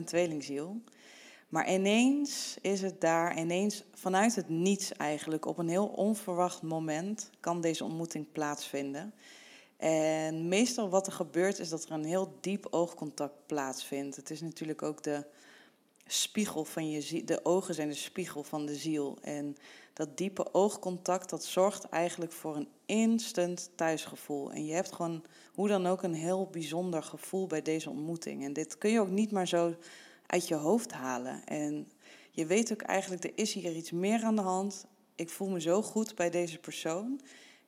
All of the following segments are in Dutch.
mijn tweelingziel. Maar ineens is het daar, ineens vanuit het niets eigenlijk, op een heel onverwacht moment kan deze ontmoeting plaatsvinden. En meestal wat er gebeurt is dat er een heel diep oogcontact plaatsvindt. Het is natuurlijk ook de spiegel van je ziel. De ogen zijn de spiegel van de ziel. En dat diepe oogcontact, dat zorgt eigenlijk voor een instant thuisgevoel. En je hebt gewoon hoe dan ook een heel bijzonder gevoel bij deze ontmoeting. En dit kun je ook niet maar zo uit je hoofd halen. En je weet ook eigenlijk, er is hier iets meer aan de hand. Ik voel me zo goed bij deze persoon.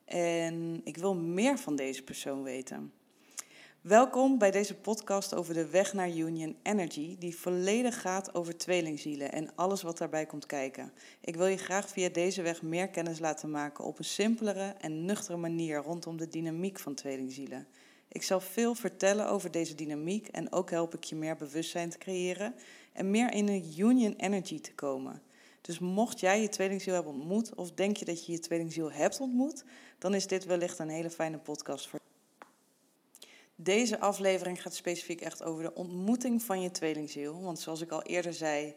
En ik wil meer van deze persoon weten. Welkom bij deze podcast over de weg naar Union Energy, die volledig gaat over tweelingzielen en alles wat daarbij komt kijken. Ik wil je graag via deze weg meer kennis laten maken op een simpelere en nuchtere manier rondom de dynamiek van tweelingzielen. Ik zal veel vertellen over deze dynamiek en ook help ik je meer bewustzijn te creëren en meer in een Union Energy te komen. Dus mocht jij je tweelingziel hebben ontmoet of denk je dat je je tweelingziel hebt ontmoet, dan is dit wellicht een hele fijne podcast voor deze aflevering gaat specifiek echt over de ontmoeting van je tweelingziel. Want zoals ik al eerder zei,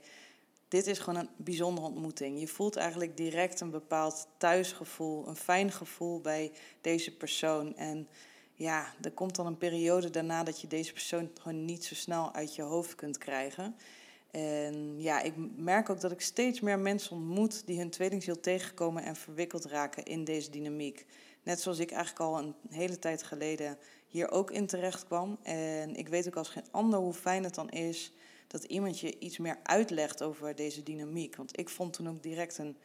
dit is gewoon een bijzondere ontmoeting. Je voelt eigenlijk direct een bepaald thuisgevoel, een fijn gevoel bij deze persoon. En ja, er komt dan een periode daarna dat je deze persoon gewoon niet zo snel uit je hoofd kunt krijgen. En ja, ik merk ook dat ik steeds meer mensen ontmoet die hun tweelingziel tegenkomen en verwikkeld raken in deze dynamiek. Net zoals ik eigenlijk al een hele tijd geleden hier ook in terecht kwam. En ik weet ook als geen ander hoe fijn het dan is dat iemand je iets meer uitlegt over deze dynamiek. Want ik vond toen ook direct een,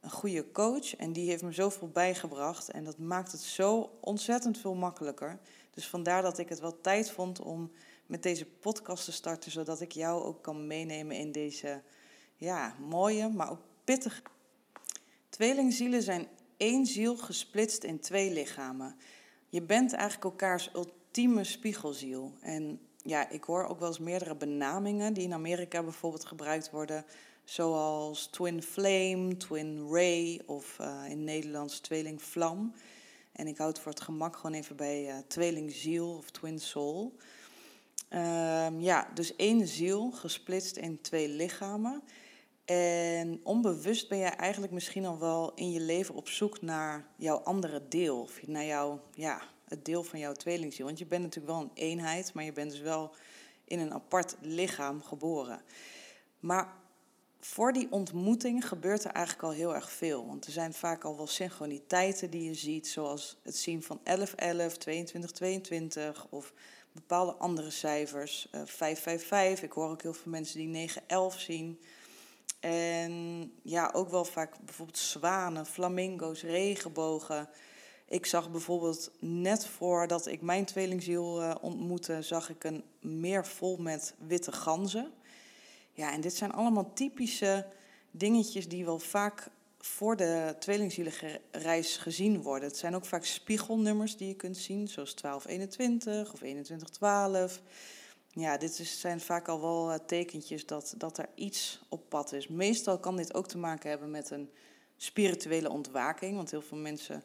een goede coach en die heeft me zoveel bijgebracht. En dat maakt het zo ontzettend veel makkelijker. Dus vandaar dat ik het wel tijd vond om met deze podcast te starten, zodat ik jou ook kan meenemen in deze ja, mooie, maar ook pittige. Tweelingzielen zijn één ziel gesplitst in twee lichamen. Je bent eigenlijk elkaars ultieme spiegelziel. En ja, ik hoor ook wel eens meerdere benamingen die in Amerika bijvoorbeeld gebruikt worden. Zoals Twin Flame, Twin Ray of uh, in Nederlands Tweeling Vlam. En ik houd voor het gemak gewoon even bij uh, Tweeling Ziel of Twin Soul. Um, ja, dus één ziel gesplitst in twee lichamen. En onbewust ben jij eigenlijk misschien al wel in je leven op zoek naar jouw andere deel. Of naar jouw, ja, het deel van jouw tweelingziel. Want je bent natuurlijk wel een eenheid, maar je bent dus wel in een apart lichaam geboren. Maar voor die ontmoeting gebeurt er eigenlijk al heel erg veel. Want er zijn vaak al wel synchroniteiten die je ziet, zoals het zien van 1111, 2222 of bepaalde andere cijfers. Uh, 555, ik hoor ook heel veel mensen die 911 zien. En ja, ook wel vaak bijvoorbeeld zwanen, flamingo's, regenbogen. Ik zag bijvoorbeeld net voordat ik mijn tweelingziel uh, ontmoette, zag ik een meer vol met witte ganzen. Ja, en dit zijn allemaal typische dingetjes die wel vaak voor de tweelingzielenreis gezien worden. Het zijn ook vaak spiegelnummers die je kunt zien, zoals 1221 of 2112. Ja, dit zijn vaak al wel uh, tekentjes dat, dat er iets op pad is. Meestal kan dit ook te maken hebben met een spirituele ontwaking. Want heel veel mensen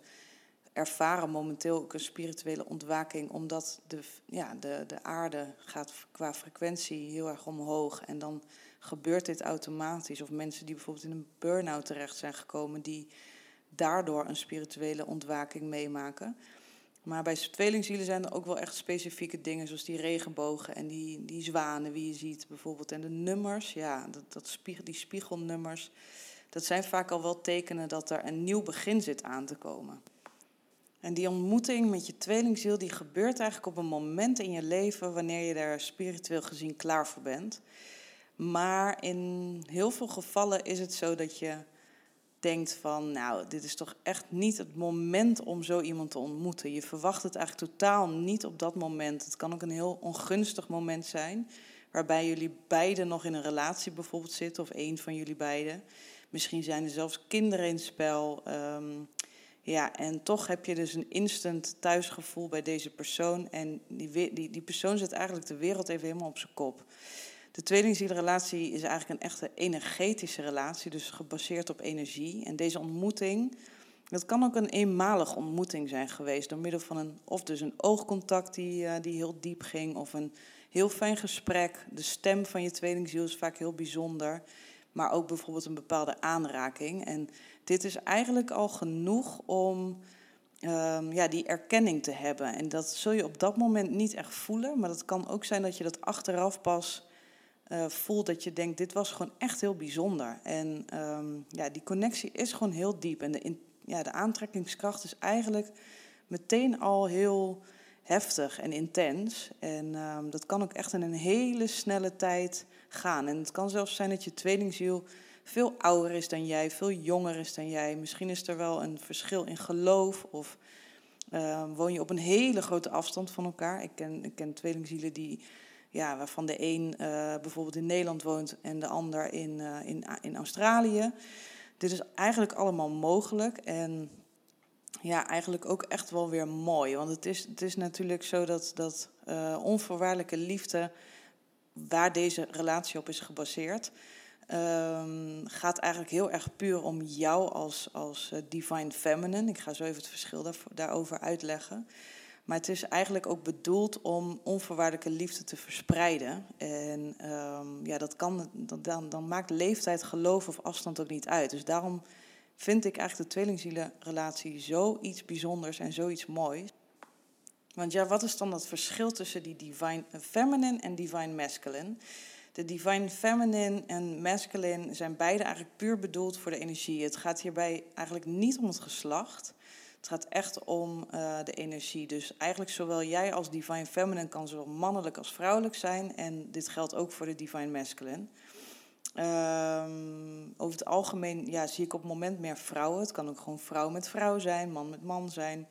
ervaren momenteel ook een spirituele ontwaking, omdat de, ja, de, de aarde gaat qua frequentie heel erg omhoog. En dan gebeurt dit automatisch. Of mensen die bijvoorbeeld in een burn-out terecht zijn gekomen, die daardoor een spirituele ontwaking meemaken. Maar bij tweelingzielen zijn er ook wel echt specifieke dingen, zoals die regenbogen en die, die zwanen, wie je ziet bijvoorbeeld. En de nummers, ja, dat, dat spiegel, die spiegelnummers, dat zijn vaak al wel tekenen dat er een nieuw begin zit aan te komen. En die ontmoeting met je tweelingziel, die gebeurt eigenlijk op een moment in je leven wanneer je daar spiritueel gezien klaar voor bent. Maar in heel veel gevallen is het zo dat je denkt van, nou, dit is toch echt niet het moment om zo iemand te ontmoeten. Je verwacht het eigenlijk totaal niet op dat moment. Het kan ook een heel ongunstig moment zijn, waarbij jullie beiden nog in een relatie bijvoorbeeld zitten, of één van jullie beiden. Misschien zijn er zelfs kinderen in het spel. Um, ja, en toch heb je dus een instant thuisgevoel bij deze persoon. En die, die, die persoon zet eigenlijk de wereld even helemaal op zijn kop. De tweelingzielrelatie is eigenlijk een echte energetische relatie, dus gebaseerd op energie. En deze ontmoeting Dat kan ook een eenmalige ontmoeting zijn geweest, door middel van een, of dus een oogcontact die, uh, die heel diep ging, of een heel fijn gesprek. De stem van je tweelingziel is vaak heel bijzonder, maar ook bijvoorbeeld een bepaalde aanraking. En dit is eigenlijk al genoeg om um, ja, die erkenning te hebben. En dat zul je op dat moment niet echt voelen, maar dat kan ook zijn dat je dat achteraf pas uh, voelt dat je denkt, dit was gewoon echt heel bijzonder. En um, ja, die connectie is gewoon heel diep. En de, ja, de aantrekkingskracht is eigenlijk meteen al heel heftig en intens. En um, dat kan ook echt in een hele snelle tijd gaan. En het kan zelfs zijn dat je tweelingziel veel ouder is dan jij, veel jonger is dan jij. Misschien is er wel een verschil in geloof of uh, woon je op een hele grote afstand van elkaar. Ik ken, ik ken tweelingzielen die, ja, waarvan de een uh, bijvoorbeeld in Nederland woont en de ander in, uh, in, in Australië. Dit is eigenlijk allemaal mogelijk en ja, eigenlijk ook echt wel weer mooi. Want het is, het is natuurlijk zo dat, dat uh, onvoorwaardelijke liefde, waar deze relatie op is gebaseerd, um, gaat eigenlijk heel erg puur om jou als, als divine feminine. Ik ga zo even het verschil daar, daarover uitleggen. Maar het is eigenlijk ook bedoeld om onvoorwaardelijke liefde te verspreiden. En um, ja, dat kan, dan, dan maakt leeftijd, geloof of afstand ook niet uit. Dus daarom vind ik eigenlijk de tweelingzielenrelatie zoiets bijzonders en zoiets moois. Want ja, wat is dan dat verschil tussen die divine feminine en divine masculine? De divine feminine en masculine zijn beide eigenlijk puur bedoeld voor de energie. Het gaat hierbij eigenlijk niet om het geslacht. Het gaat echt om uh, de energie. Dus eigenlijk zowel jij als divine feminine kan zowel mannelijk als vrouwelijk zijn. En dit geldt ook voor de divine masculine. Um, over het algemeen ja, zie ik op het moment meer vrouwen. Het kan ook gewoon vrouw met vrouw zijn, man met man zijn.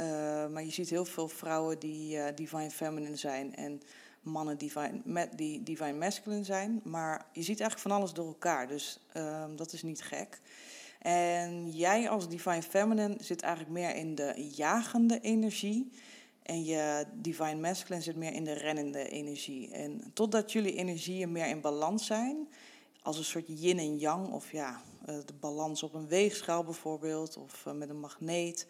Uh, maar je ziet heel veel vrouwen die uh, divine feminine zijn en mannen divine, met, die divine masculine zijn. Maar je ziet eigenlijk van alles door elkaar, dus uh, dat is niet gek. En jij als divine feminine zit eigenlijk meer in de jagende energie. En je divine masculine zit meer in de rennende energie. En totdat jullie energieën meer in balans zijn, als een soort yin en yang, of ja, eh, de balans op een weegschaal bijvoorbeeld, of eh, met een magneet.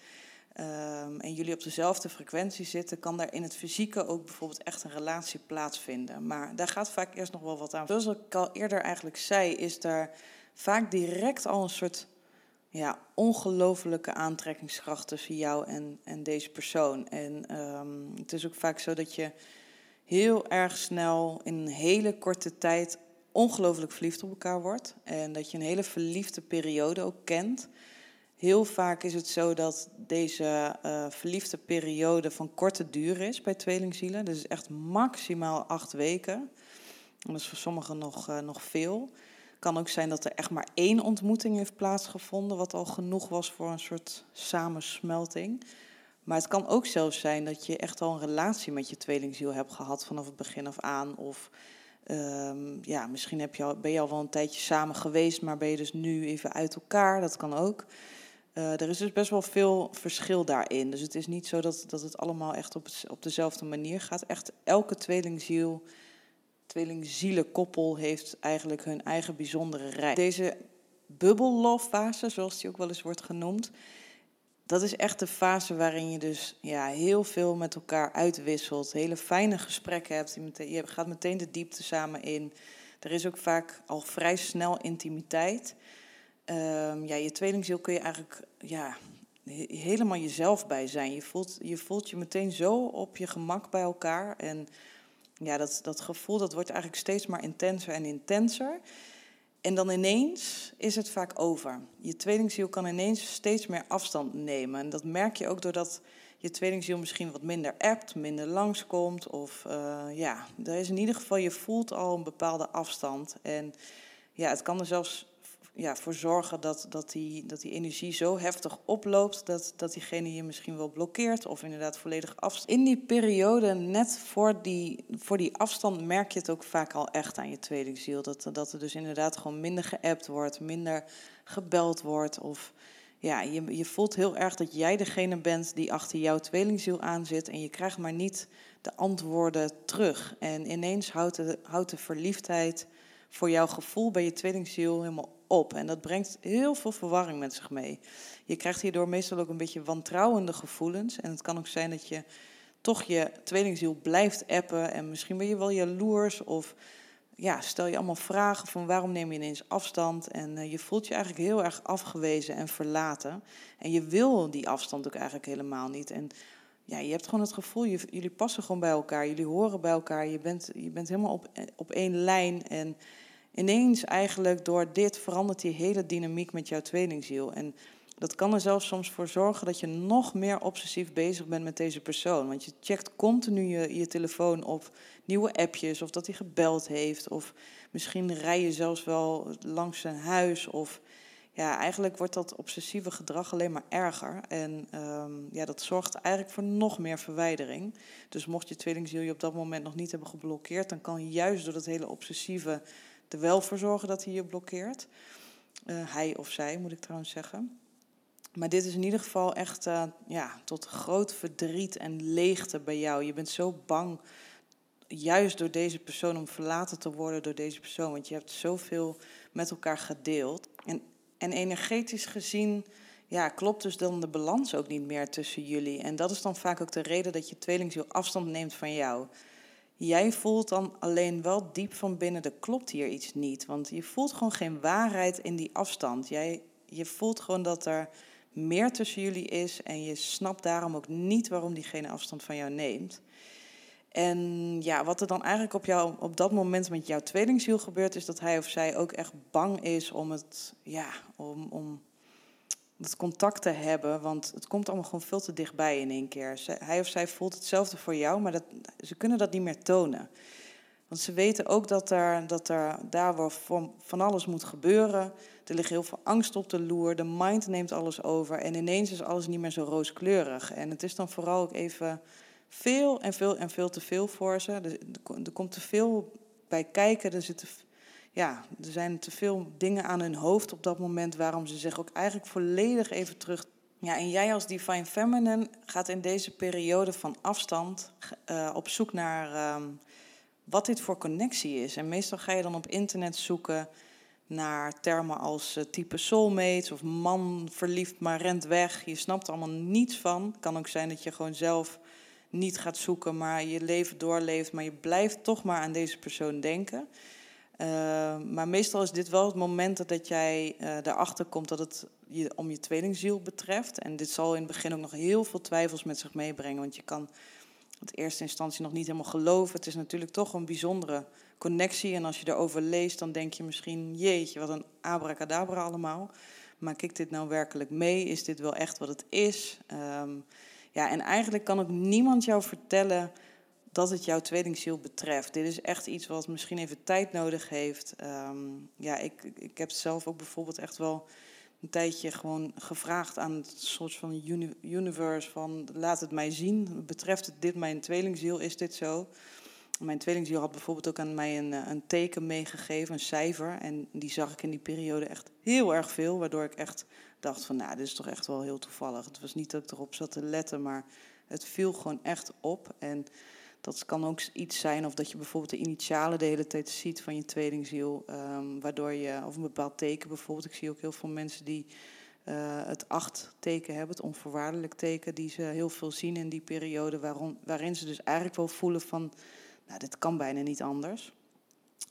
Um, en jullie op dezelfde frequentie zitten, kan daar in het fysieke ook bijvoorbeeld echt een relatie plaatsvinden. Maar daar gaat vaak eerst nog wel wat aan. Zoals ik al eerder eigenlijk zei, is daar vaak direct al een soort ja, ongelofelijke aantrekkingskracht tussen jou en, en deze persoon. En um, het is ook vaak zo dat je heel erg snel in een hele korte tijd ongelooflijk verliefd op elkaar wordt. En dat je een hele verliefde periode ook kent. Heel vaak is het zo dat deze uh, verliefde periode van korte duur is bij tweelingzielen. Dus echt maximaal acht weken. En dat is voor sommigen nog, uh, nog veel kan ook zijn dat er echt maar één ontmoeting heeft plaatsgevonden, wat al genoeg was voor een soort samensmelting. Maar het kan ook zelfs zijn dat je echt al een relatie met je tweelingziel hebt gehad vanaf het begin af aan. Of um, ja, misschien heb je al, ben je al wel een tijdje samen geweest, maar ben je dus nu even uit elkaar. Dat kan ook. Uh, er is dus best wel veel verschil daarin. Dus het is niet zo dat, dat het allemaal echt op, op dezelfde manier gaat. Echt elke tweelingziel tweelingzielenkoppel heeft eigenlijk hun eigen bijzondere rij. Deze love fase, zoals die ook wel eens wordt genoemd, dat is echt de fase waarin je dus ja, heel veel met elkaar uitwisselt, hele fijne gesprekken hebt. Je gaat meteen de diepte samen in. Er is ook vaak al vrij snel intimiteit. Um, ja, je tweelingziel kun je eigenlijk ja, helemaal jezelf bij zijn. Je voelt, je voelt je meteen zo op je gemak bij elkaar. En ja, dat, dat gevoel dat wordt eigenlijk steeds maar intenser en intenser. En dan ineens is het vaak over. Je tweelingziel kan ineens steeds meer afstand nemen. En dat merk je ook doordat je tweelingziel misschien wat minder appt, minder langskomt. Of uh, ja, er is in ieder geval, je voelt al een bepaalde afstand. En ja, het kan er zelfs ja, voor zorgen dat, dat, die, dat die energie zo heftig oploopt dat, dat diegene je misschien wel blokkeert of inderdaad volledig afstand. In die periode, net voor die, voor die afstand, merk je het ook vaak al echt aan je tweelingziel. Dat, dat er dus inderdaad gewoon minder geappt wordt, minder gebeld wordt. Of ja, je, je voelt heel erg dat jij degene bent die achter jouw tweelingziel aan zit en je krijgt maar niet de antwoorden terug. En ineens houdt de, houdt de verliefdheid voor jouw gevoel bij je tweelingziel helemaal op. En dat brengt heel veel verwarring met zich mee. Je krijgt hierdoor meestal ook een beetje wantrouwende gevoelens. En het kan ook zijn dat je toch je tweelingziel blijft appen. En misschien ben je wel jaloers of ja, stel je allemaal vragen van waarom neem je ineens afstand. En uh, je voelt je eigenlijk heel erg afgewezen en verlaten. En je wil die afstand ook eigenlijk helemaal niet. En ja, je hebt gewoon het gevoel, jullie passen gewoon bij elkaar, jullie horen bij elkaar, je bent, je bent helemaal op, op één lijn. En ineens eigenlijk door dit verandert die hele dynamiek met jouw tweelingziel. En dat kan er zelfs soms voor zorgen dat je nog meer obsessief bezig bent met deze persoon. Want je checkt continu je, telefoon op nieuwe appjes, of dat hij gebeld heeft, of misschien rij je zelfs wel langs zijn huis. Of ja, eigenlijk wordt dat obsessieve gedrag alleen maar erger. En um, ja, dat zorgt eigenlijk voor nog meer verwijdering. Dus mocht je tweelingziel je op dat moment nog niet hebben geblokkeerd, dan kan juist door dat hele obsessieve er wel voor zorgen dat hij je blokkeert. Uh, hij of zij, moet ik trouwens zeggen. Maar dit is in ieder geval echt uh, ja, tot groot verdriet en leegte bij jou. Je bent zo bang, juist door deze persoon, om verlaten te worden door deze persoon. Want je hebt zoveel met elkaar gedeeld. En, en energetisch gezien ja, klopt dus dan de balans ook niet meer tussen jullie. En dat is dan vaak ook de reden dat je tweelingziel afstand neemt van jou. Jij voelt dan alleen wel diep van binnen, er klopt hier iets niet. Want je voelt gewoon geen waarheid in die afstand. Jij, je voelt gewoon dat er meer tussen jullie is en je snapt daarom ook niet waarom diegene afstand van jou neemt. En ja, wat er dan eigenlijk op, jou, op dat moment met jouw tweelingziel gebeurt, is dat hij of zij ook echt bang is om het, ja, om, om het contact te hebben. Want het komt allemaal gewoon veel te dichtbij in één keer. hij of zij voelt hetzelfde voor jou, maar dat, ze kunnen dat niet meer tonen. Want ze weten ook dat er, dat er daar van alles moet gebeuren. Er ligt heel veel angst op de loer. De mind neemt alles over. En ineens is alles niet meer zo rooskleurig. En het is dan vooral ook even veel en veel en veel te veel voor ze. Er, er komt te veel bij kijken. Er, zitten, ja, er zijn te veel dingen aan hun hoofd op dat moment. Waarom ze zich ook eigenlijk volledig even terug. Ja, en jij als Divine Feminine gaat in deze periode van afstand uh, op zoek naar. Um, wat dit voor connectie is. En meestal ga je dan op internet zoeken naar termen als uh, type soulmates of man verliefd maar rent weg. Je snapt er allemaal niets van. Kan ook zijn dat je gewoon zelf niet gaat zoeken, maar je leven doorleeft, maar je blijft toch maar aan deze persoon denken. Uh, maar meestal is dit wel het moment dat jij uh, erachter komt dat het je om je tweelingziel betreft. En dit zal in het begin ook nog heel veel twijfels met zich meebrengen, want je kan in eerste instantie nog niet helemaal geloven. Het is natuurlijk toch een bijzondere connectie. En als je erover leest, dan denk je misschien, jeetje, wat een abracadabra allemaal. Maak ik dit nou werkelijk mee? Is dit wel echt wat het is? Um, ja, en eigenlijk kan ook niemand jou vertellen dat het jouw tweelingziel betreft. Dit is echt iets wat misschien even tijd nodig heeft. Um, ja, ik, ik heb zelf ook bijvoorbeeld echt wel een tijdje gewoon gevraagd aan het soort van universe van laat het mij zien. Betreft dit mijn tweelingziel? Is dit zo? Mijn tweelingziel had bijvoorbeeld ook aan mij een, een teken meegegeven, een cijfer. En die zag ik in die periode echt heel erg veel. Waardoor ik echt dacht van, nou, dit is toch echt wel heel toevallig. Het was niet dat ik erop zat te letten, maar het viel gewoon echt op. En dat kan ook iets zijn of dat je bijvoorbeeld de initialen de hele tijd ziet van je tweelingziel. Um, waardoor je, of een bepaald teken bijvoorbeeld. Ik zie ook heel veel mensen die uh, het acht teken hebben, het onvoorwaardelijk teken, die ze heel veel zien in die periode. Waarin ze dus eigenlijk wel voelen van, nou, dit kan bijna niet anders.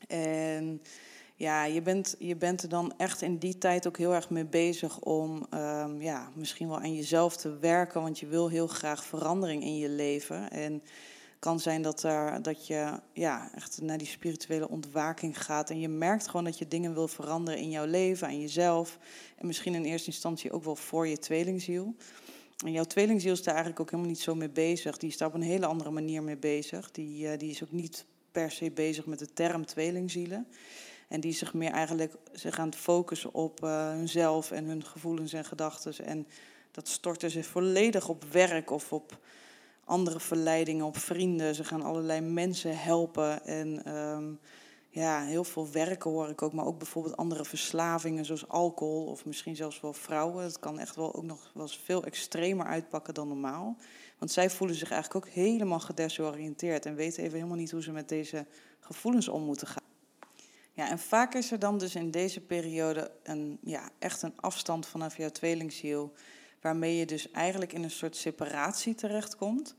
En ja, je bent, je bent er dan echt in die tijd ook heel erg mee bezig om um, ja, misschien wel aan jezelf te werken, want je wil heel graag verandering in je leven. En kan zijn dat, er, dat je ja, echt naar die spirituele ontwaking gaat. En je merkt gewoon dat je dingen wil veranderen in jouw leven, aan jezelf. En misschien in eerste instantie ook wel voor je tweelingziel. En jouw tweelingziel is daar eigenlijk ook helemaal niet zo mee bezig. Die is daar op een hele andere manier mee bezig. Die, uh, die is ook niet per se bezig met de term tweelingzielen. En die zich meer eigenlijk zich aan het focussen op uh, hunzelf en hun gevoelens en gedachten. En dat storten ze volledig op werk of op andere verleidingen op vrienden. Ze gaan allerlei mensen helpen. En um, ja, heel veel werken hoor ik ook. Maar ook bijvoorbeeld andere verslavingen zoals alcohol of misschien zelfs wel vrouwen. Het kan echt wel ook nog wel eens veel extremer uitpakken dan normaal. Want zij voelen zich eigenlijk ook helemaal gedesoriënteerd en weten even helemaal niet hoe ze met deze gevoelens om moeten gaan. Ja, en vaak is er dan dus in deze periode een, ja, echt een afstand vanaf jouw tweelingziel, waarmee je dus eigenlijk in een soort separatie terechtkomt.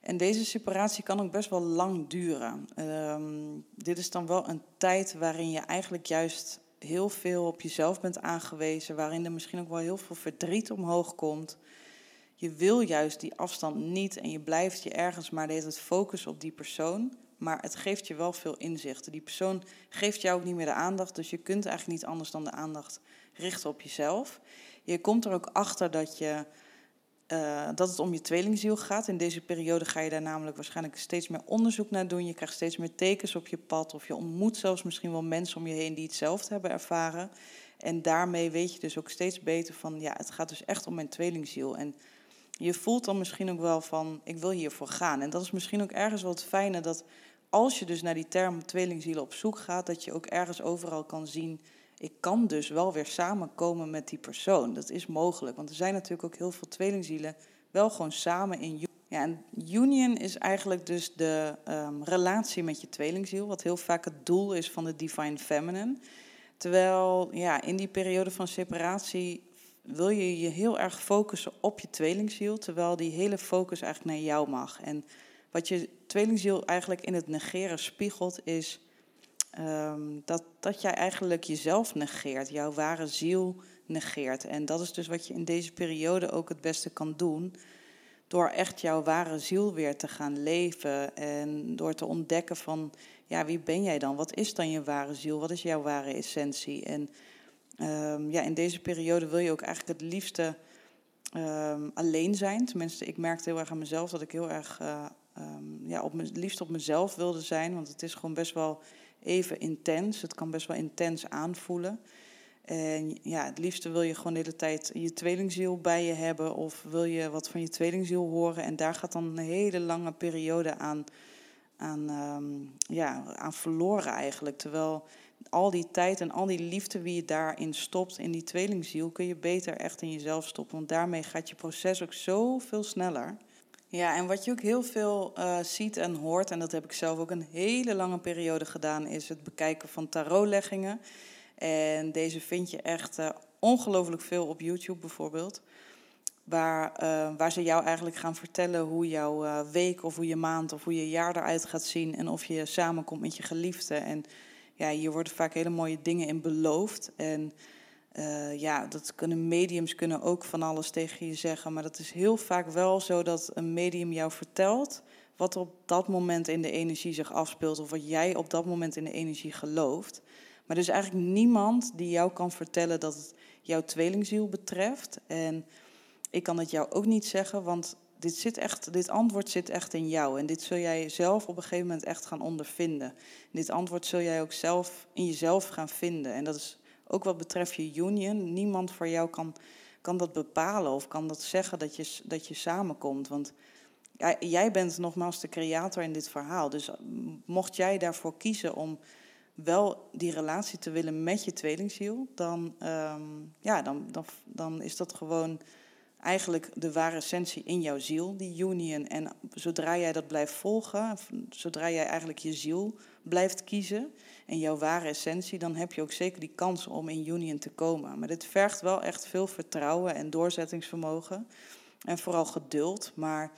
En deze separatie kan ook best wel lang duren. Ehm, dit is dan wel een tijd waarin je eigenlijk juist heel veel op jezelf bent aangewezen, waarin er misschien ook wel heel veel verdriet omhoog komt. Je wil juist die afstand niet en je blijft je ergens maar de hele tijd focussen op die persoon. Maar het geeft je wel veel inzichten. Die persoon geeft jou ook niet meer de aandacht, dus je kunt eigenlijk niet anders dan de aandacht richten op jezelf. Je komt er ook achter dat je uh, dat het om je tweelingziel gaat. In deze periode ga je daar namelijk waarschijnlijk steeds meer onderzoek naar doen. Je krijgt steeds meer tekens op je pad. Of je ontmoet zelfs misschien wel mensen om je heen die hetzelfde hebben ervaren. En daarmee weet je dus ook steeds beter van, ja, het gaat dus echt om mijn tweelingziel. En je voelt dan misschien ook wel van, ik wil hiervoor gaan. En dat is misschien ook ergens het fijne dat als je dus naar die term tweelingzielen op zoek gaat, dat je ook ergens overal kan zien ik kan dus wel weer samenkomen met die persoon. Dat is mogelijk, want er zijn natuurlijk ook heel veel tweelingzielen wel gewoon samen in ja, en union is eigenlijk dus de um, relatie met je tweelingziel, wat heel vaak het doel is van de Divine Feminine. Terwijl ja, in die periode van separatie wil je je heel erg focussen op je tweelingziel, terwijl die hele focus eigenlijk naar jou mag. En wat je tweelingziel eigenlijk in het negeren spiegelt, is Um, dat, dat jij eigenlijk jezelf negeert, jouw ware ziel negeert. En dat is dus wat je in deze periode ook het beste kan doen. Door echt jouw ware ziel weer te gaan leven. En door te ontdekken van, ja, wie ben jij dan? Wat is dan je ware ziel? Wat is jouw ware essentie? En um, ja, in deze periode wil je ook eigenlijk het liefste um, alleen zijn. Tenminste, ik merkte heel erg aan mezelf dat ik heel erg uh, ja, op me, liefst op mezelf wilde zijn. Want het is gewoon best wel even intens. Het kan best wel intens aanvoelen. En ja, het liefste wil je gewoon de hele tijd je tweelingziel bij je hebben. Of wil je wat van je tweelingziel horen. En daar gaat dan een hele lange periode aan, aan, um, ja, aan verloren eigenlijk. Terwijl al die tijd en al die liefde wie je daarin stopt, in die tweelingziel, kun je beter echt in jezelf stoppen. Want daarmee gaat je proces ook zoveel sneller. Ja, en wat je ook heel veel uh, ziet en hoort, en dat heb ik zelf ook een hele lange periode gedaan, is het bekijken van tarotleggingen. En deze vind je echt uh, ongelooflijk veel op YouTube bijvoorbeeld. Waar, uh, waar ze jou eigenlijk gaan vertellen hoe jouw week of hoe je maand of hoe je jaar eruit gaat zien. En of je samenkomt met je geliefde. En ja, hier worden vaak hele mooie dingen in beloofd. En uh, ja, dat kunnen mediums kunnen ook van alles tegen je zeggen, maar dat is heel vaak wel zo dat een medium jou vertelt wat op dat moment in de energie zich afspeelt of wat jij op dat moment in de energie gelooft. Maar er is eigenlijk niemand die jou kan vertellen dat het jouw tweelingziel betreft. En ik kan het jou ook niet zeggen, want dit, zit echt, dit antwoord zit echt in jou. En dit zul jij zelf op een gegeven moment echt gaan ondervinden. dit antwoord zul jij ook zelf in jezelf gaan vinden. En dat is ook wat betreft je union, niemand voor jou kan, kan dat bepalen of kan dat zeggen dat je, dat je samenkomt. Want jij bent nogmaals de creator in dit verhaal. Dus mocht jij daarvoor kiezen om wel die relatie te willen met je tweelingziel, dan, ehm, ja, dan, dan, dan is dat gewoon eigenlijk de ware essentie in jouw ziel, die union. En zodra jij dat blijft volgen, zodra jij eigenlijk je ziel blijft kiezen en jouw ware essentie, dan heb je ook zeker die kans om in union te komen. Maar dit vergt wel echt veel vertrouwen en doorzettingsvermogen en vooral geduld. Maar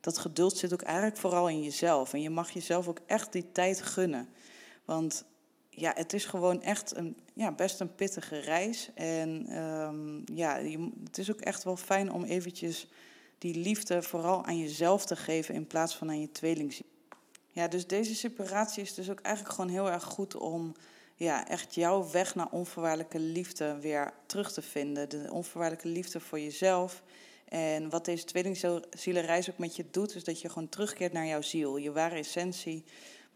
dat geduld zit ook eigenlijk vooral in jezelf. En je mag jezelf ook echt die tijd gunnen. Want ja, het is gewoon echt een, ja, best een pittige reis. En um, ja, het is ook echt wel fijn om eventjes die liefde vooral aan jezelf te geven in plaats van aan je tweeling. Ja, dus deze separatie is dus ook eigenlijk gewoon heel erg goed om ja, echt jouw weg naar onvoorwaardelijke liefde weer terug te vinden. De onvoorwaardelijke liefde voor jezelf. En wat deze tweelingzielenreis ook met je doet, is dat je gewoon terugkeert naar jouw ziel, je ware essentie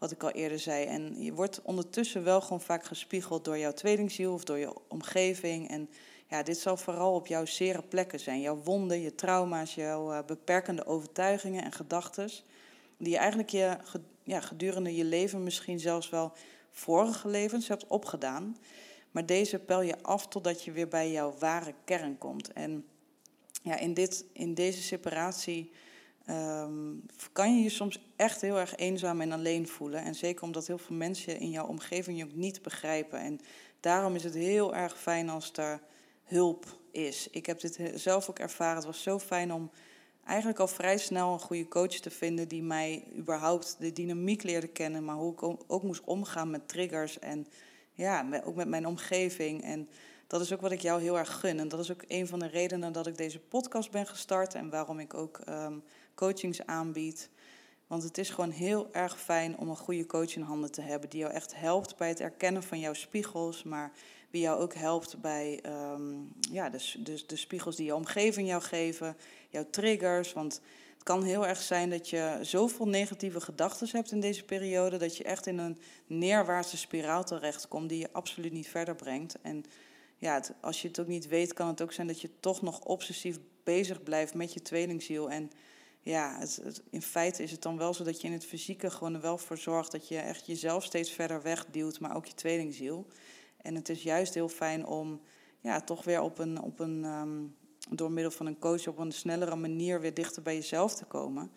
wat ik al eerder zei. En je wordt ondertussen wel gewoon vaak gespiegeld door jouw tweelingziel of door je omgeving. En ja, dit zal vooral op jouw zere plekken zijn. Jouw wonden, je trauma's, jouw uh, beperkende overtuigingen en gedachten. Die je eigenlijk je, ja, gedurende je leven misschien zelfs wel vorige levens hebt opgedaan. Maar deze pel je af totdat je weer bij jouw ware kern komt. En ja, in, dit, in deze separatie ehm, kan je je soms echt heel erg eenzaam en alleen voelen. En zeker omdat heel veel mensen in jouw omgeving je ook niet begrijpen. En daarom is het heel erg fijn als er hulp is. Ik heb dit zelf ook ervaren. Het was zo fijn om eigenlijk al vrij snel een goede coach te vinden die mij überhaupt de dynamiek leerde kennen, maar hoe ik ook moest omgaan met triggers en ja, ook met mijn omgeving. En dat is ook wat ik jou heel erg gun. En dat is ook een van de redenen dat ik deze podcast ben gestart en waarom ik ook ehm, coachings aanbied. Want het is gewoon heel erg fijn om een goede coach in handen te hebben die jou echt helpt bij het erkennen van jouw spiegels, maar wie jou ook helpt bij ehm, ja, de, de, de spiegels die je omgeving jou geven, jouw triggers. Want het kan heel erg zijn dat je zoveel negatieve gedachten hebt in deze periode, dat je echt in een neerwaartse spiraal terechtkomt die je absoluut niet verder brengt. En ja, als je het ook niet weet, kan het ook zijn dat je toch nog obsessief bezig blijft met je tweelingziel. En ja, in feite is het dan wel zo dat je in het fysieke gewoon er wel voor zorgt dat je echt jezelf steeds verder wegduwt, maar ook je tweelingziel. En het is juist heel fijn om ja, toch weer op een, op een ehm, door middel van een coach op een snellere manier weer dichter bij jezelf te komen.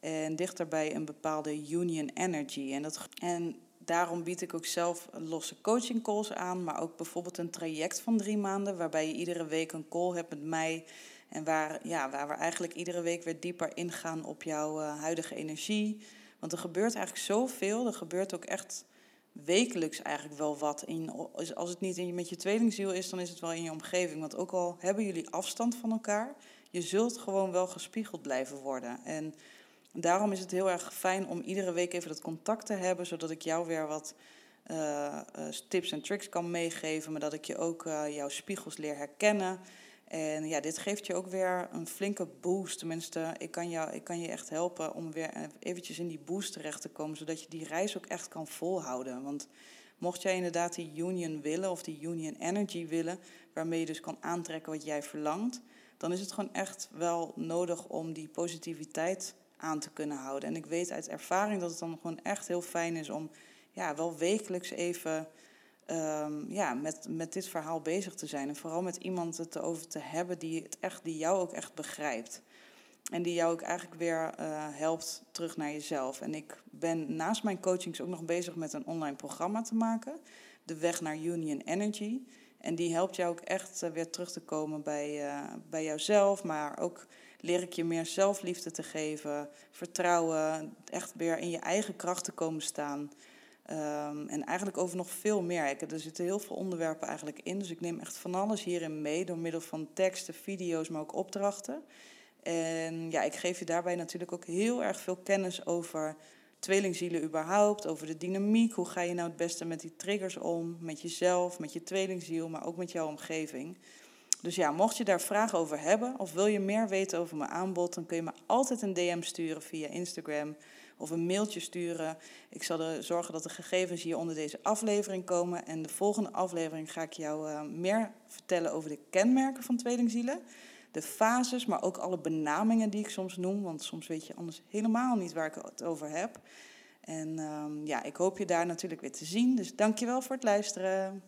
En dichter bij een bepaalde union energy. En, dat, en daarom bied ik ook zelf losse coaching calls aan, maar ook bijvoorbeeld een traject van drie maanden, waarbij je iedere week een call hebt met mij. En waar, ja, waar we eigenlijk iedere week weer dieper ingaan op jouw uh, huidige energie. Want er gebeurt eigenlijk zoveel. Er gebeurt ook echt wekelijks eigenlijk wel wat. In, als het niet in, met je tweelingziel is, dan is het wel in je omgeving. Want ook al hebben jullie afstand van elkaar, je zult gewoon wel gespiegeld blijven worden. En daarom is het heel erg fijn om iedere week even dat contact te hebben, zodat ik jou weer wat uh, tips en tricks kan meegeven, maar dat ik je ook uh, jouw spiegels leer herkennen. En ja, dit geeft je ook weer een flinke boost. Tenminste, ik kan, jou, ik kan je echt helpen om weer eventjes in die boost terecht te komen, zodat je die reis ook echt kan volhouden. Want mocht jij inderdaad die union willen of die union energy willen, waarmee je dus kan aantrekken wat jij verlangt, dan is het gewoon echt wel nodig om die positiviteit aan te kunnen houden. En ik weet uit ervaring dat het dan gewoon echt heel fijn is om ja, wel wekelijks even um, ja, met, met dit verhaal bezig te zijn. En vooral met iemand het over te hebben die, het echt, die jou ook echt begrijpt. En die jou ook eigenlijk weer uh, helpt terug naar jezelf. En ik ben naast mijn coachings ook nog bezig met een online programma te maken. De weg naar Union Energy. En die helpt jou ook echt uh, weer terug te komen bij, uh, bij jouzelf. Maar ook leer ik je meer zelfliefde te geven. Vertrouwen. Echt weer in je eigen kracht te komen staan. Um, en eigenlijk over nog veel meer. er zitten heel veel onderwerpen eigenlijk in. Dus ik neem echt van alles hierin mee door middel van teksten, video's, maar ook opdrachten. En ja, ik geef je daarbij natuurlijk ook heel erg veel kennis over tweelingzielen überhaupt, over de dynamiek. Hoe ga je nou het beste met die triggers om, met jezelf, met je tweelingziel, maar ook met jouw omgeving. Dus ja, mocht je daar vragen over hebben of wil je meer weten over mijn aanbod, dan kun je me altijd een DM sturen via Instagram of een mailtje sturen. Ik zal er zorgen dat de gegevens hier onder deze aflevering komen. En de volgende aflevering ga ik jou uh, meer vertellen over de kenmerken van tweelingzielen. De fases, maar ook alle benamingen die ik soms noem. Want soms weet je anders helemaal niet waar ik het over heb. En uh, ja, ik hoop je daar natuurlijk weer te zien. Dus dankjewel voor het luisteren.